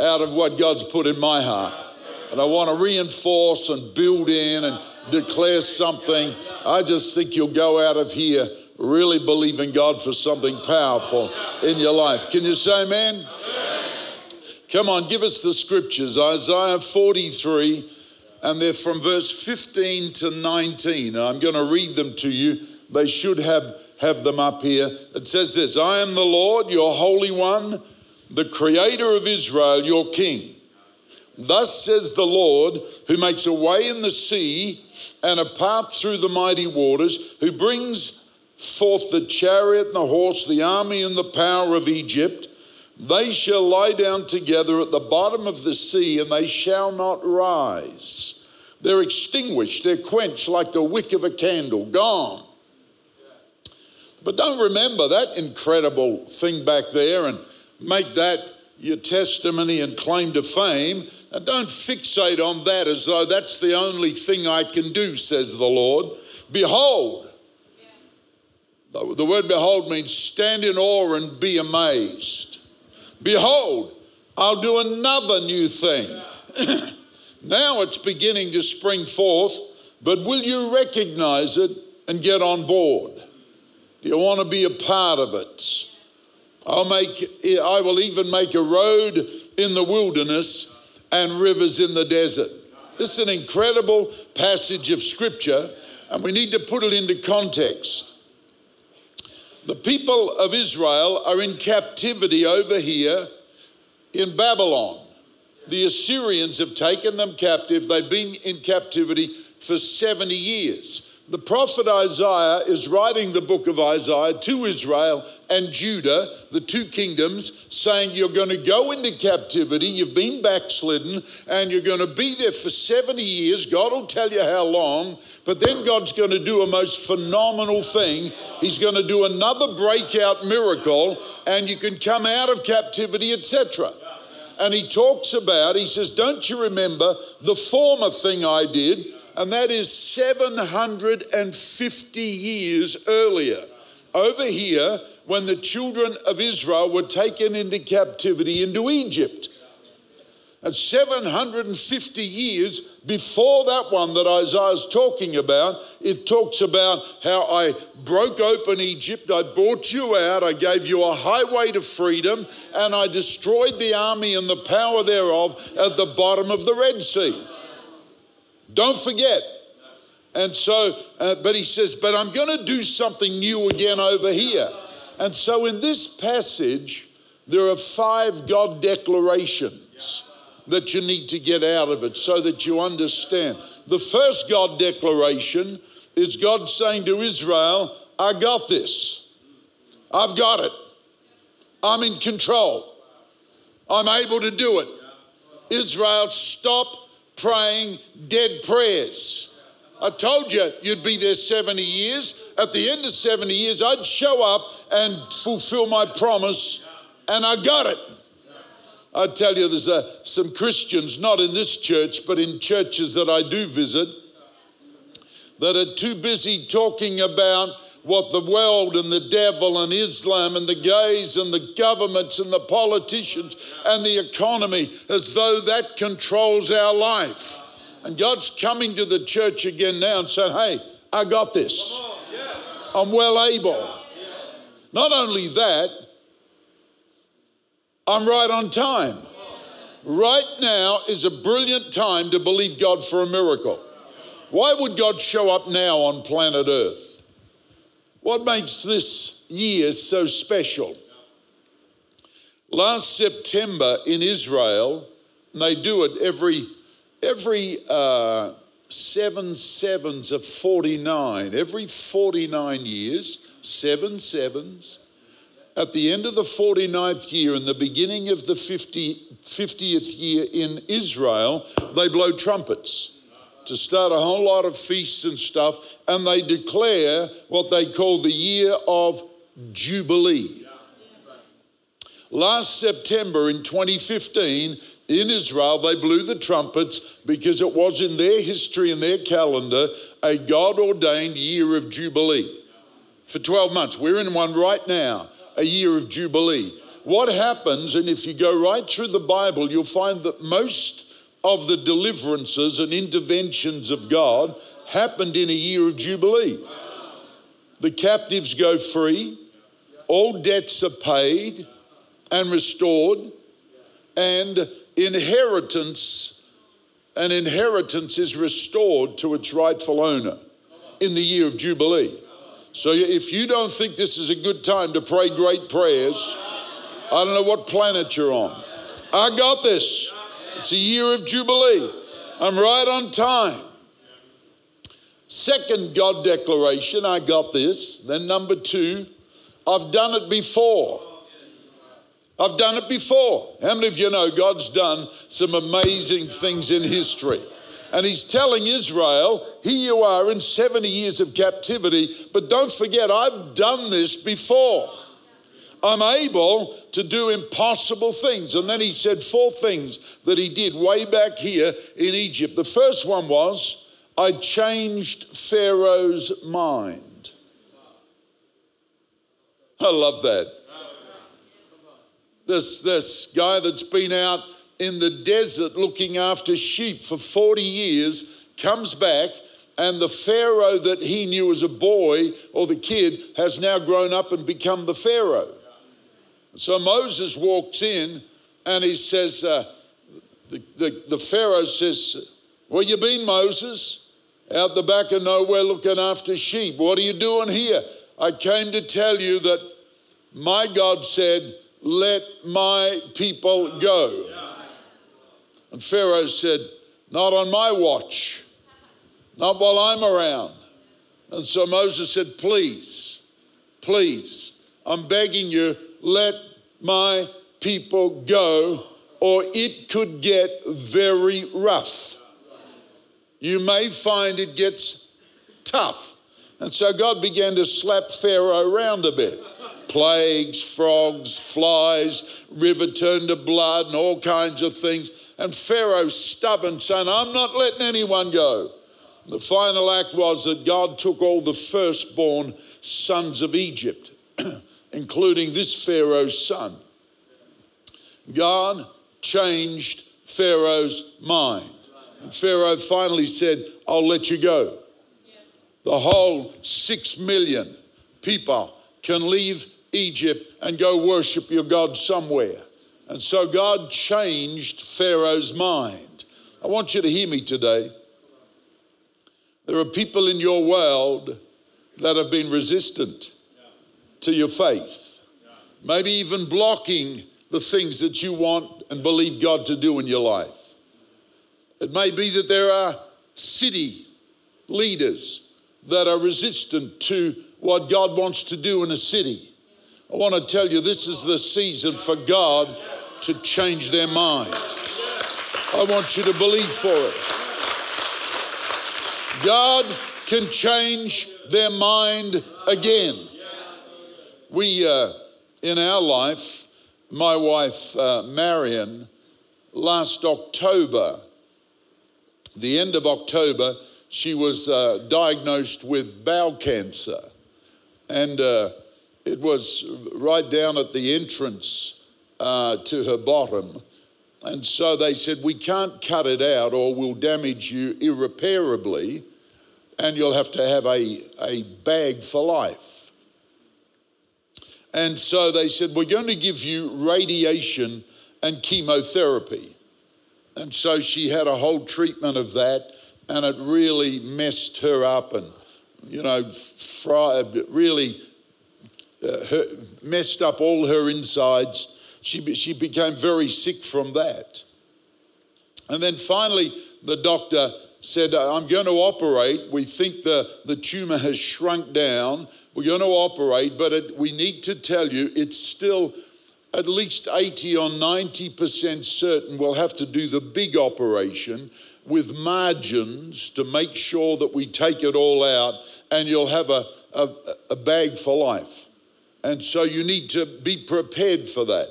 out of what God's put in my heart. And I want to reinforce and build in and declare something. I just think you'll go out of here really believing God for something powerful in your life. Can you say amen? Come on, give us the scriptures. Isaiah 43, and they're from verse 15 to 19. I'm going to read them to you. They should have, have them up here. It says this I am the Lord, your Holy One, the Creator of Israel, your King. Thus says the Lord, who makes a way in the sea and a path through the mighty waters, who brings forth the chariot and the horse, the army and the power of Egypt. They shall lie down together at the bottom of the sea, and they shall not rise. They're extinguished, they're quenched like the wick of a candle, gone. But don't remember that incredible thing back there and make that your testimony and claim to fame. And don't fixate on that as though that's the only thing I can do, says the Lord. Behold, the the word behold means stand in awe and be amazed. Behold, I'll do another new thing. now it's beginning to spring forth, but will you recognize it and get on board? Do you want to be a part of it? I'll make, I will even make a road in the wilderness and rivers in the desert. This is an incredible passage of scripture, and we need to put it into context. The people of Israel are in captivity over here in Babylon. The Assyrians have taken them captive. They've been in captivity for 70 years. The prophet Isaiah is writing the book of Isaiah to Israel and Judah, the two kingdoms, saying, You're going to go into captivity, you've been backslidden, and you're going to be there for 70 years. God will tell you how long, but then God's going to do a most phenomenal thing. He's going to do another breakout miracle, and you can come out of captivity, etc. And he talks about, he says, Don't you remember the former thing I did? And that is 750 years earlier. Over here, when the children of Israel were taken into captivity into Egypt. And 750 years before that one that Isaiah's talking about, it talks about how I broke open Egypt, I brought you out, I gave you a highway to freedom, and I destroyed the army and the power thereof at the bottom of the Red Sea. Don't forget. And so, uh, but he says, but I'm going to do something new again over here. And so in this passage, there are five God declarations that you need to get out of it so that you understand. The first God declaration is God saying to Israel, I got this. I've got it. I'm in control. I'm able to do it. Israel, stop praying dead prayers. I told you you'd be there 70 years. At the end of 70 years, I'd show up and fulfill my promise, and I got it. I tell you, there's a, some Christians, not in this church, but in churches that I do visit, that are too busy talking about what the world and the devil and Islam and the gays and the governments and the politicians and the economy as though that controls our life. And God's coming to the church again now and saying, Hey, I got this. I'm well able. Not only that, I'm right on time. Right now is a brilliant time to believe God for a miracle. Why would God show up now on planet Earth? What makes this year so special? Last September in Israel, and they do it every every uh, seven sevens of 49, every 49 years, seven sevens. At the end of the 49th year and the beginning of the 50, 50th year in Israel, they blow trumpets to start a whole lot of feasts and stuff, and they declare what they call the year of Jubilee. Last September in 2015, in Israel, they blew the trumpets because it was in their history and their calendar a God ordained year of Jubilee for 12 months. We're in one right now, a year of Jubilee. What happens, and if you go right through the Bible, you'll find that most of the deliverances and interventions of God happened in a year of Jubilee. The captives go free, all debts are paid and restored, and inheritance, an inheritance is restored to its rightful owner in the year of Jubilee. So if you don't think this is a good time to pray great prayers, I don't know what planet you're on. I got this. It's a year of Jubilee. I'm right on time. Second God declaration, I got this. Then number two, I've done it before. I've done it before. How many of you know God's done some amazing things in history? And he's telling Israel, here you are in 70 years of captivity, but don't forget, I've done this before. I'm able to do impossible things. And then he said four things that he did way back here in Egypt. The first one was, I changed Pharaoh's mind. I love that. This, this guy that's been out in the desert looking after sheep for 40 years comes back, and the Pharaoh that he knew as a boy or the kid has now grown up and become the Pharaoh. So Moses walks in and he says, uh, the, the, the Pharaoh says, Where you been, Moses? Out the back of nowhere looking after sheep. What are you doing here? I came to tell you that my God said, let my people go. And Pharaoh said, Not on my watch, not while I'm around. And so Moses said, Please, please, I'm begging you, let my people go, or it could get very rough. You may find it gets tough. And so God began to slap Pharaoh around a bit plagues, frogs, flies, river turned to blood, and all kinds of things. And Pharaoh, stubborn, saying, I'm not letting anyone go. The final act was that God took all the firstborn sons of Egypt, including this Pharaoh's son. God changed Pharaoh's mind. And Pharaoh finally said, I'll let you go. The whole six million people can leave Egypt and go worship your God somewhere. And so God changed Pharaoh's mind. I want you to hear me today. There are people in your world that have been resistant to your faith, maybe even blocking the things that you want and believe God to do in your life. It may be that there are city leaders that are resistant to what God wants to do in a city. I want to tell you this is the season for God to change their mind. I want you to believe for it. God can change their mind again. We, uh, in our life, my wife uh, Marion, last October, the end of October, she was uh, diagnosed with bowel cancer. And uh, it was right down at the entrance uh, to her bottom. And so they said, We can't cut it out or we'll damage you irreparably, and you'll have to have a, a bag for life. And so they said, We're going to give you radiation and chemotherapy. And so she had a whole treatment of that, and it really messed her up and, you know, really uh, her, messed up all her insides. She, she became very sick from that. And then finally, the doctor said, I'm going to operate. We think the, the tumor has shrunk down. We're going to operate, but it, we need to tell you it's still at least 80 or 90% certain we'll have to do the big operation with margins to make sure that we take it all out and you'll have a, a, a bag for life. And so you need to be prepared for that.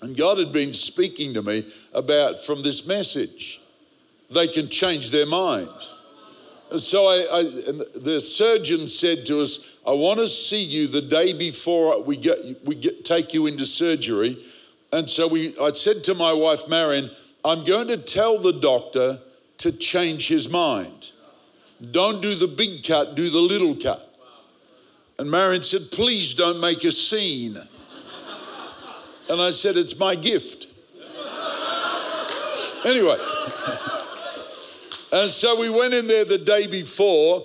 And God had been speaking to me about from this message. They can change their mind. And so I, I the surgeon said to us, I want to see you the day before we get we get take you into surgery. And so we I said to my wife Marion, I'm going to tell the doctor to change his mind. Don't do the big cut, do the little cut. And Marion said, Please don't make a scene. And I said, It's my gift. Anyway, and so we went in there the day before,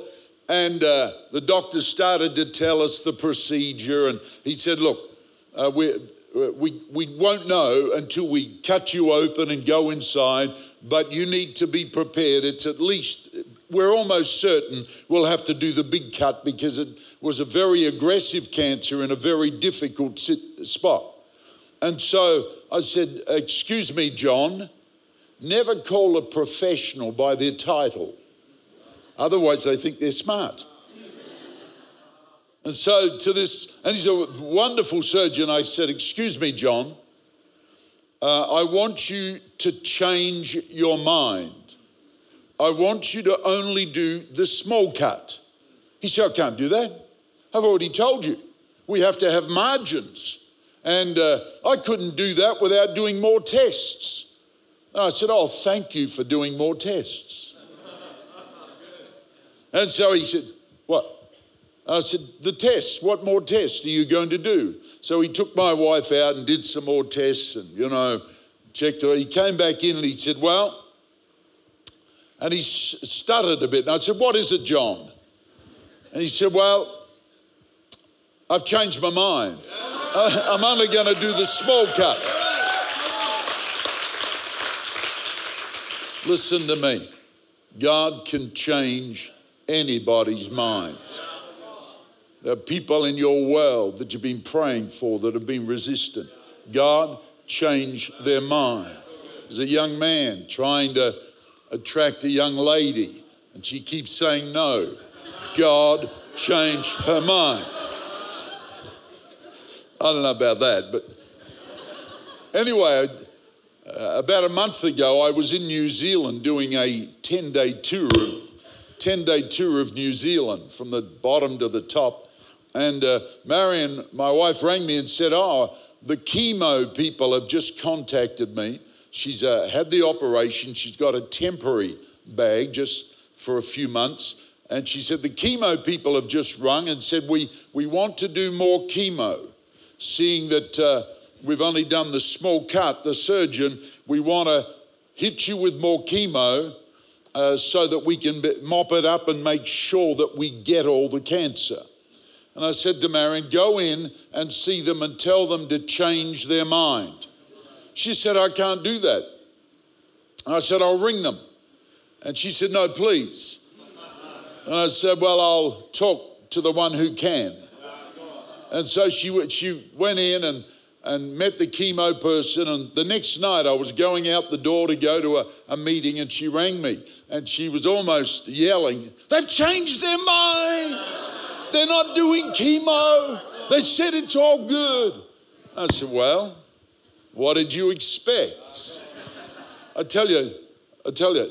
and uh, the doctor started to tell us the procedure. And he said, Look, uh, we, we, we won't know until we cut you open and go inside, but you need to be prepared. It's at least, we're almost certain we'll have to do the big cut because it was a very aggressive cancer in a very difficult spot. And so I said, Excuse me, John, never call a professional by their title. Otherwise, they think they're smart. And so to this, and he's a wonderful surgeon. I said, Excuse me, John, uh, I want you to change your mind. I want you to only do the small cut. He said, I can't do that. I've already told you. We have to have margins. And uh, I couldn't do that without doing more tests. And I said, Oh, thank you for doing more tests. and so he said, What? And I said, The tests, what more tests are you going to do? So he took my wife out and did some more tests and, you know, checked her. He came back in and he said, Well, and he stuttered a bit. And I said, What is it, John? And he said, Well, I've changed my mind. I'm only going to do the small cut. Listen to me. God can change anybody's mind. There are people in your world that you've been praying for that have been resistant. God, change their mind. There's a young man trying to attract a young lady, and she keeps saying no. God, change her mind. I don't know about that, but anyway, uh, about a month ago, I was in New Zealand doing a 10 day tour, 10 day tour of New Zealand from the bottom to the top. And uh, Marion, my wife, rang me and said, Oh, the chemo people have just contacted me. She's uh, had the operation, she's got a temporary bag just for a few months. And she said, The chemo people have just rung and said, We, we want to do more chemo seeing that uh, we've only done the small cut, the surgeon, we want to hit you with more chemo uh, so that we can mop it up and make sure that we get all the cancer. And I said to Marion, go in and see them and tell them to change their mind. She said, I can't do that. I said, I'll ring them. And she said, No, please. And I said, Well, I'll talk to the one who can. And so she, she went in and, and met the chemo person. And the next night, I was going out the door to go to a, a meeting, and she rang me. And she was almost yelling, They've changed their mind. They're not doing chemo. They said it's all good. I said, Well, what did you expect? I tell you, I tell you,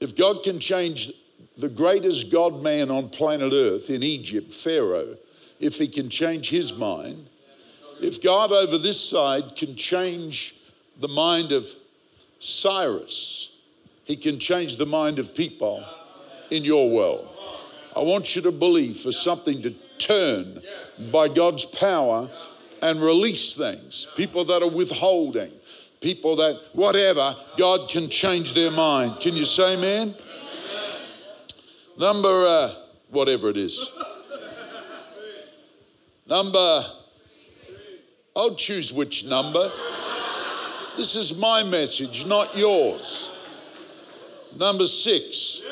if God can change the greatest God man on planet Earth in Egypt, Pharaoh, if he can change his mind, if God over this side can change the mind of Cyrus, he can change the mind of people in your world. I want you to believe for something to turn by God's power and release things. People that are withholding, people that, whatever, God can change their mind. Can you say amen? Number, uh, whatever it is. Number, I'll choose which number. This is my message, not yours. Number six.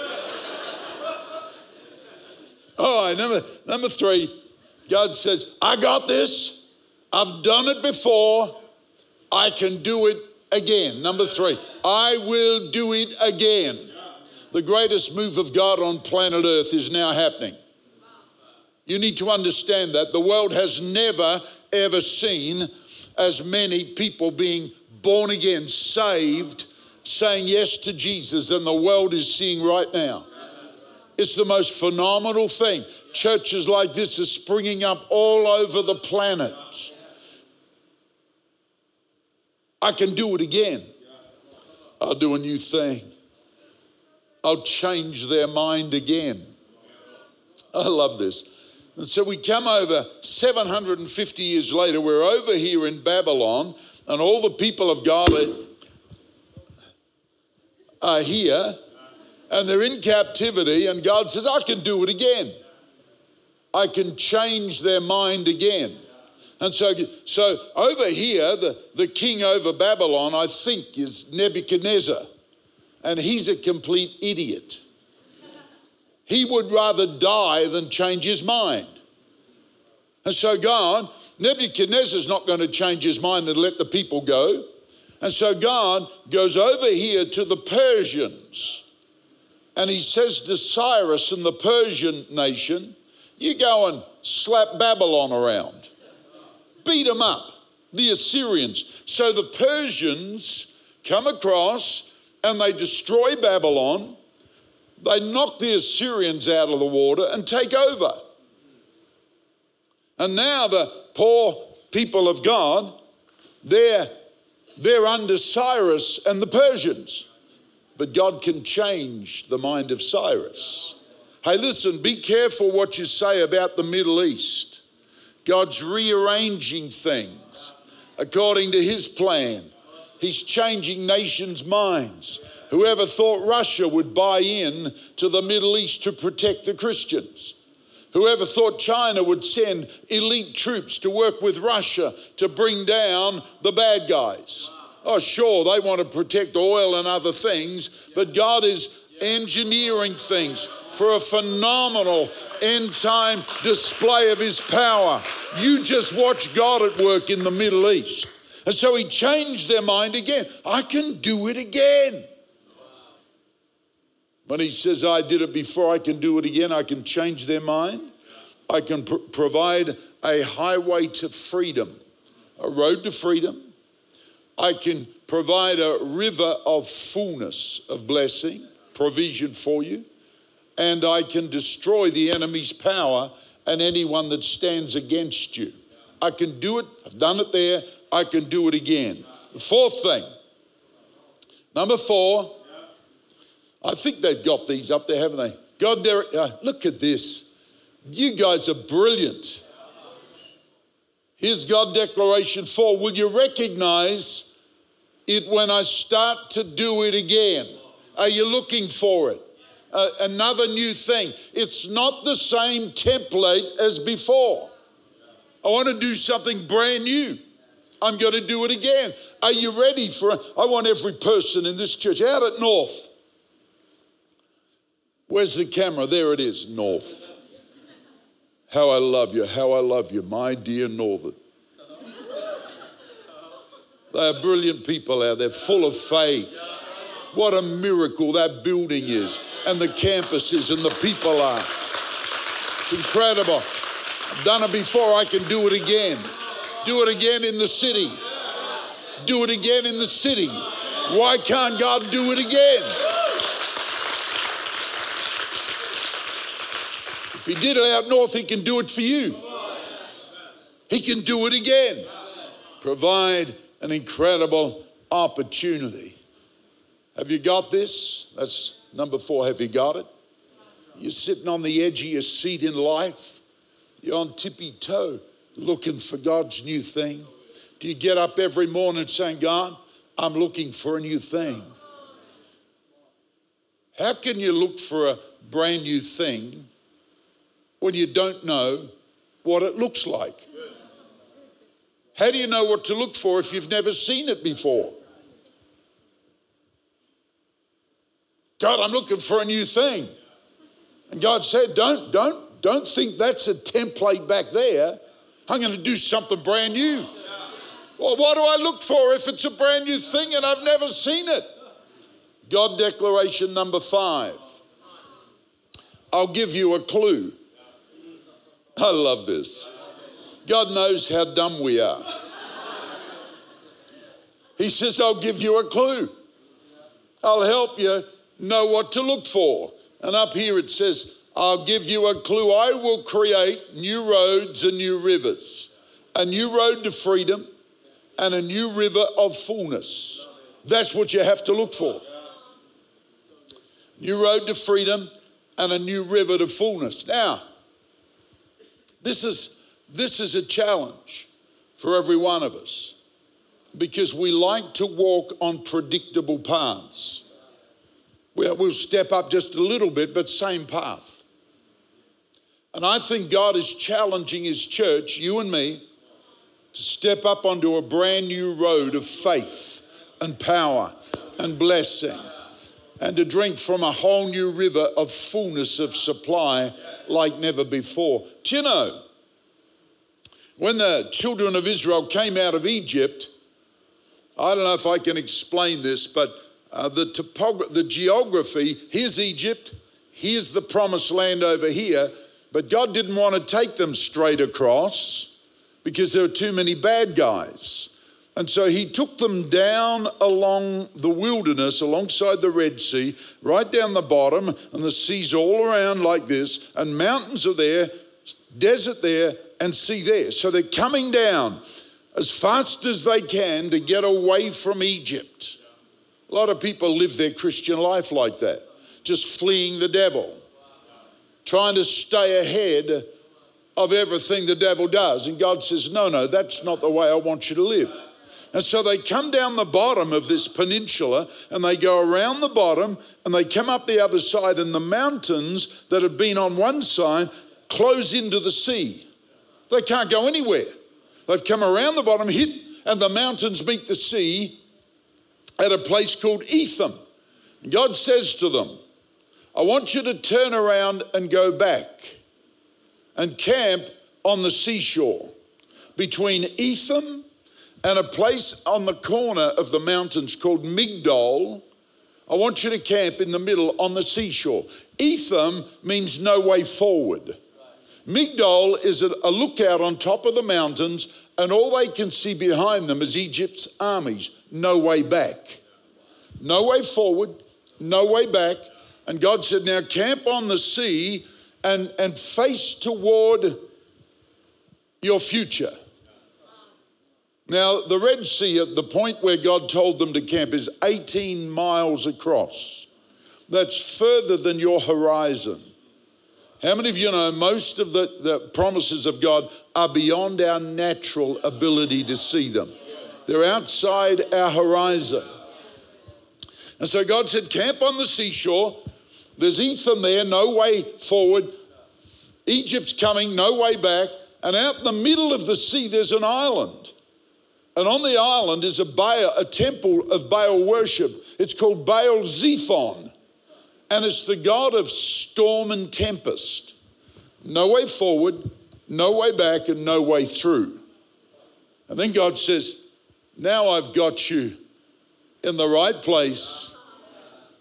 All right, number, number three, God says, I got this. I've done it before. I can do it again. Number three, I will do it again. The greatest move of God on planet Earth is now happening. You need to understand that. The world has never, ever seen as many people being born again, saved, saying yes to Jesus than the world is seeing right now. It's the most phenomenal thing. Churches like this are springing up all over the planet. I can do it again. I'll do a new thing. I'll change their mind again. I love this. And so we come over 750 years later, we're over here in Babylon, and all the people of God are here, and they're in captivity, and God says, I can do it again. I can change their mind again. And so, so over here, the, the king over Babylon, I think, is Nebuchadnezzar. And he's a complete idiot. He would rather die than change his mind. And so, God, Nebuchadnezzar's not going to change his mind and let the people go. And so, God goes over here to the Persians and he says to Cyrus and the Persian nation, You go and slap Babylon around, beat them up, the Assyrians. So the Persians come across and they destroy Babylon they knock the Assyrians out of the water and take over. And now the poor people of God, they're, they're under Cyrus and the Persians. But God can change the mind of Cyrus. Hey, listen, be careful what you say about the Middle East. God's rearranging things according to his plan. He's changing nations' minds. Whoever thought Russia would buy in to the Middle East to protect the Christians? Whoever thought China would send elite troops to work with Russia to bring down the bad guys? Oh, sure, they want to protect oil and other things, but God is engineering things for a phenomenal end time display of his power. You just watch God at work in the Middle East. And so he changed their mind again. I can do it again. When he says, I did it before, I can do it again, I can change their mind. I can pr- provide a highway to freedom, a road to freedom. I can provide a river of fullness of blessing, provision for you. And I can destroy the enemy's power and anyone that stands against you. I can do it. I've done it there. I can do it again. The fourth thing. Number four, I think they've got these up there, haven't they? God, uh, look at this. You guys are brilliant. Here's God Declaration 4. Will you recognize it when I start to do it again? Are you looking for it? Uh, another new thing. It's not the same template as before. I want to do something brand new. I'm going to do it again. Are you ready for it? I want every person in this church out at North Where's the camera? There it is, North. How I love you, how I love you, my dear Northern. They are brilliant people out there, full of faith. What a miracle that building is, and the campuses, and the people are. It's incredible. I've done it before, I can do it again. Do it again in the city. Do it again in the city. Why can't God do it again? If he did it out north, he can do it for you. He can do it again. Provide an incredible opportunity. Have you got this? That's number four. Have you got it? You're sitting on the edge of your seat in life. You're on tippy toe looking for God's new thing. Do you get up every morning saying, God, I'm looking for a new thing? How can you look for a brand new thing when you don't know what it looks like? How do you know what to look for if you've never seen it before? God, I'm looking for a new thing. And God said, Don't, don't, don't think that's a template back there. I'm going to do something brand new. Well, what do I look for if it's a brand new thing and I've never seen it? God declaration number five. I'll give you a clue. I love this. God knows how dumb we are. He says, I'll give you a clue. I'll help you know what to look for. And up here it says, I'll give you a clue. I will create new roads and new rivers, a new road to freedom and a new river of fullness. That's what you have to look for. New road to freedom and a new river to fullness. Now, this is, this is a challenge for every one of us because we like to walk on predictable paths. We'll step up just a little bit, but same path. And I think God is challenging His church, you and me, to step up onto a brand new road of faith and power and blessing and to drink from a whole new river of fullness of supply like never before. Do you know, when the children of Israel came out of Egypt, I don't know if I can explain this, but uh, the, topog- the geography here's Egypt, here's the promised land over here, but God didn't want to take them straight across because there were too many bad guys. And so he took them down along the wilderness, alongside the Red Sea, right down the bottom, and the sea's all around like this, and mountains are there, desert there, and sea there. So they're coming down as fast as they can to get away from Egypt. A lot of people live their Christian life like that, just fleeing the devil, trying to stay ahead of everything the devil does. And God says, No, no, that's not the way I want you to live. And so they come down the bottom of this peninsula and they go around the bottom and they come up the other side, and the mountains that have been on one side close into the sea. They can't go anywhere. They've come around the bottom, hit, and the mountains meet the sea at a place called Etham. God says to them, I want you to turn around and go back and camp on the seashore between Etham and a place on the corner of the mountains called Migdol. I want you to camp in the middle on the seashore. Etham means no way forward. Migdol is a lookout on top of the mountains, and all they can see behind them is Egypt's armies. No way back. No way forward, no way back. And God said, Now camp on the sea and, and face toward your future. Now, the Red Sea, at the point where God told them to camp, is 18 miles across. That's further than your horizon. How many of you know most of the, the promises of God are beyond our natural ability to see them? They're outside our horizon. And so God said, Camp on the seashore. There's Etham there, no way forward. Egypt's coming, no way back. And out in the middle of the sea, there's an island. And on the island is a Baal, a temple of Baal worship. It's called Baal Zephon. And it's the god of storm and tempest. No way forward, no way back, and no way through. And then God says, Now I've got you in the right place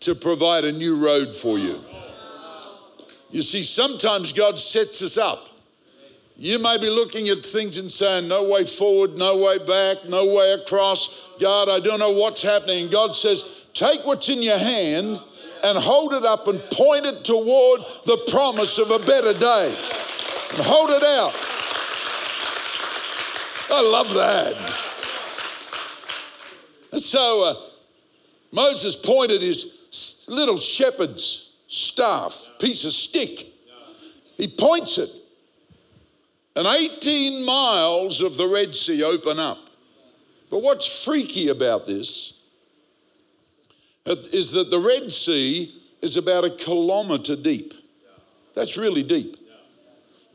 to provide a new road for you. You see, sometimes God sets us up you may be looking at things and saying, No way forward, no way back, no way across. God, I don't know what's happening. God says, Take what's in your hand and hold it up and point it toward the promise of a better day. And hold it out. I love that. So uh, Moses pointed his little shepherd's staff, piece of stick. He points it and 18 miles of the Red Sea open up. But what's freaky about this is that the Red Sea is about a kilometer deep. That's really deep.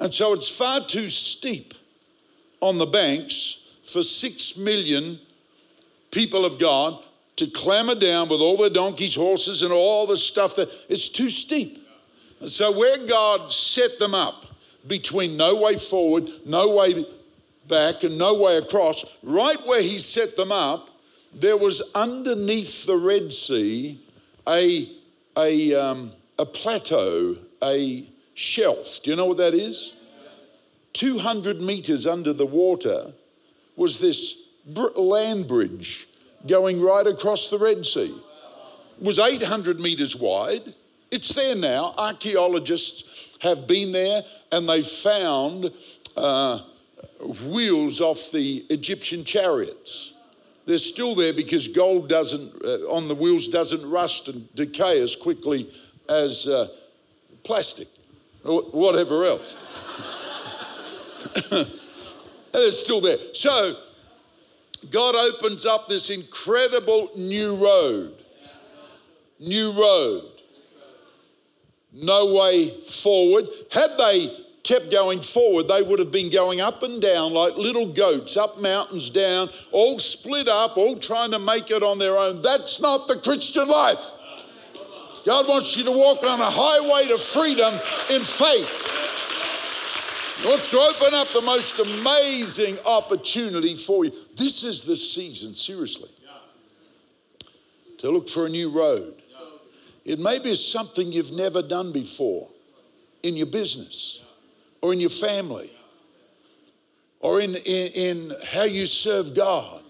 And so it's far too steep on the banks for six million people of God to clamber down with all their donkeys, horses, and all the stuff that it's too steep. And so where God set them up between no way forward, no way back and no way across. Right where he set them up, there was underneath the Red Sea a, a, um, a plateau, a shelf. Do you know what that is? 200 meters under the water was this land bridge going right across the Red Sea. It was 800 meters wide. It's there now. Archaeologists have been there and they found uh, wheels off the Egyptian chariots. They're still there because gold doesn't uh, on the wheels doesn't rust and decay as quickly as uh, plastic or whatever else. They're still there. So God opens up this incredible new road. New road. No way forward. Had they kept going forward, they would have been going up and down like little goats, up mountains, down, all split up, all trying to make it on their own. That's not the Christian life. God wants you to walk on a highway to freedom in faith. He wants to open up the most amazing opportunity for you. This is the season, seriously, to look for a new road. It may be something you've never done before in your business or in your family or in, in, in how you serve God.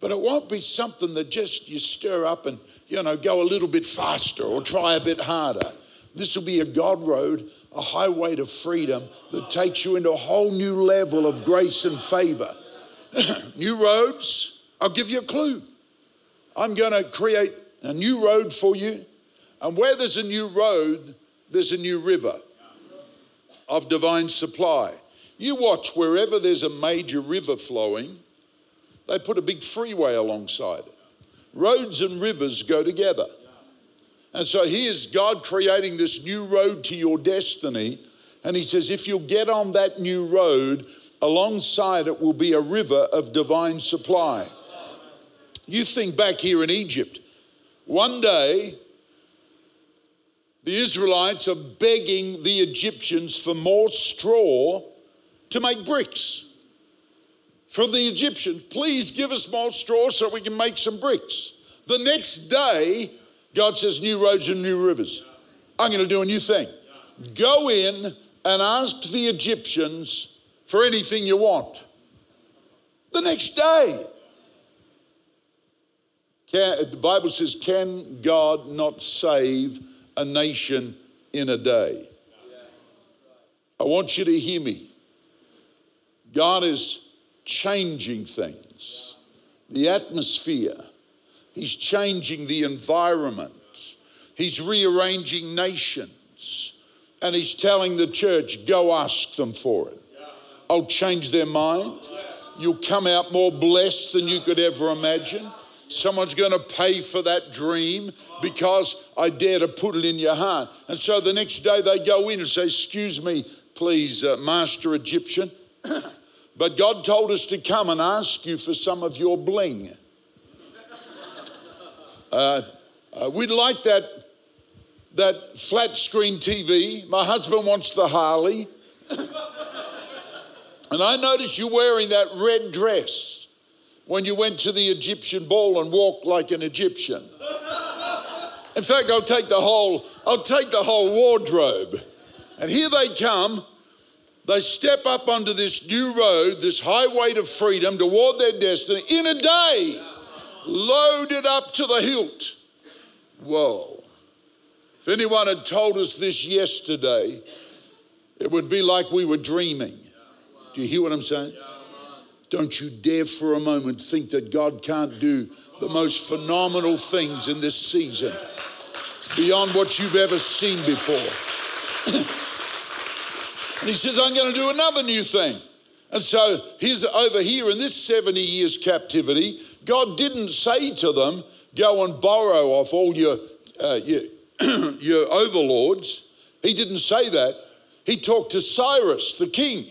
But it won't be something that just you stir up and, you know, go a little bit faster or try a bit harder. This will be a God road, a highway to freedom that takes you into a whole new level of grace and favor. new roads, I'll give you a clue. I'm going to create a new road for you. And where there's a new road, there's a new river of divine supply. You watch wherever there's a major river flowing, they put a big freeway alongside it. Roads and rivers go together. And so here's God creating this new road to your destiny. And He says, if you'll get on that new road, alongside it will be a river of divine supply. You think back here in Egypt, one day the Israelites are begging the Egyptians for more straw to make bricks. For the Egyptians, please give us more straw so we can make some bricks. The next day, God says, New roads and new rivers. I'm going to do a new thing. Go in and ask the Egyptians for anything you want. The next day. Can, the Bible says, Can God not save a nation in a day. I want you to hear me. God is changing things, the atmosphere, He's changing the environment, He's rearranging nations, and He's telling the church, go ask them for it. I'll change their mind. You'll come out more blessed than you could ever imagine. Someone's going to pay for that dream because I dare to put it in your heart. And so the next day they go in and say, Excuse me, please, uh, Master Egyptian, but God told us to come and ask you for some of your bling. Uh, uh, we'd like that, that flat screen TV. My husband wants the Harley. and I noticed you wearing that red dress when you went to the Egyptian ball and walked like an Egyptian. In fact, I'll take the whole, I'll take the whole wardrobe. And here they come. They step up onto this new road, this highway to freedom toward their destiny in a day, loaded up to the hilt. Whoa. If anyone had told us this yesterday, it would be like we were dreaming. Do you hear what I'm saying? Don't you dare for a moment think that God can't do the most phenomenal things in this season beyond what you've ever seen before. and he says, I'm going to do another new thing. And so he's over here in this 70 years captivity. God didn't say to them, go and borrow off all your, uh, your, your overlords. He didn't say that. He talked to Cyrus, the king.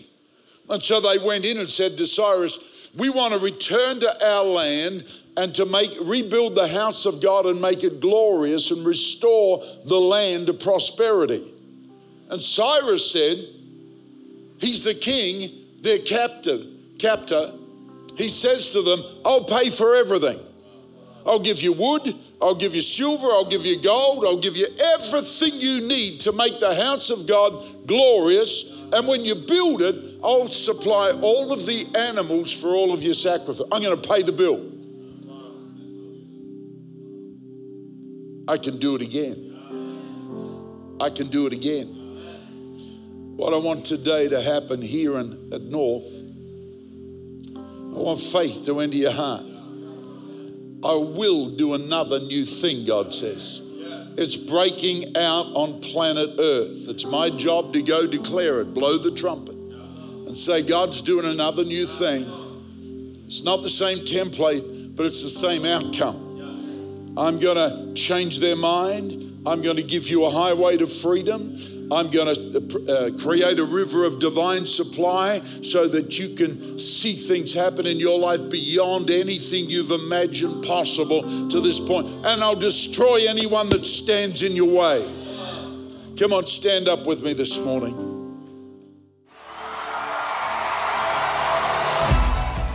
And so they went in and said to Cyrus, We want to return to our land and to make rebuild the house of God and make it glorious and restore the land to prosperity. And Cyrus said, He's the king. their captive, captor, he says to them, I'll pay for everything. I'll give you wood, I'll give you silver, I'll give you gold, I'll give you everything you need to make the house of God glorious. And when you build it, I'll supply all of the animals for all of your sacrifice. I'm going to pay the bill. I can do it again. I can do it again. What I want today to happen here in, at North, I want faith to enter your heart. I will do another new thing, God says. It's breaking out on planet Earth. It's my job to go declare it, blow the trumpet, and say, God's doing another new thing. It's not the same template, but it's the same outcome. I'm going to change their mind. I'm going to give you a highway to freedom. I'm going to uh, create a river of divine supply so that you can see things happen in your life beyond anything you've imagined possible to this point. And I'll destroy anyone that stands in your way. Come on, stand up with me this morning.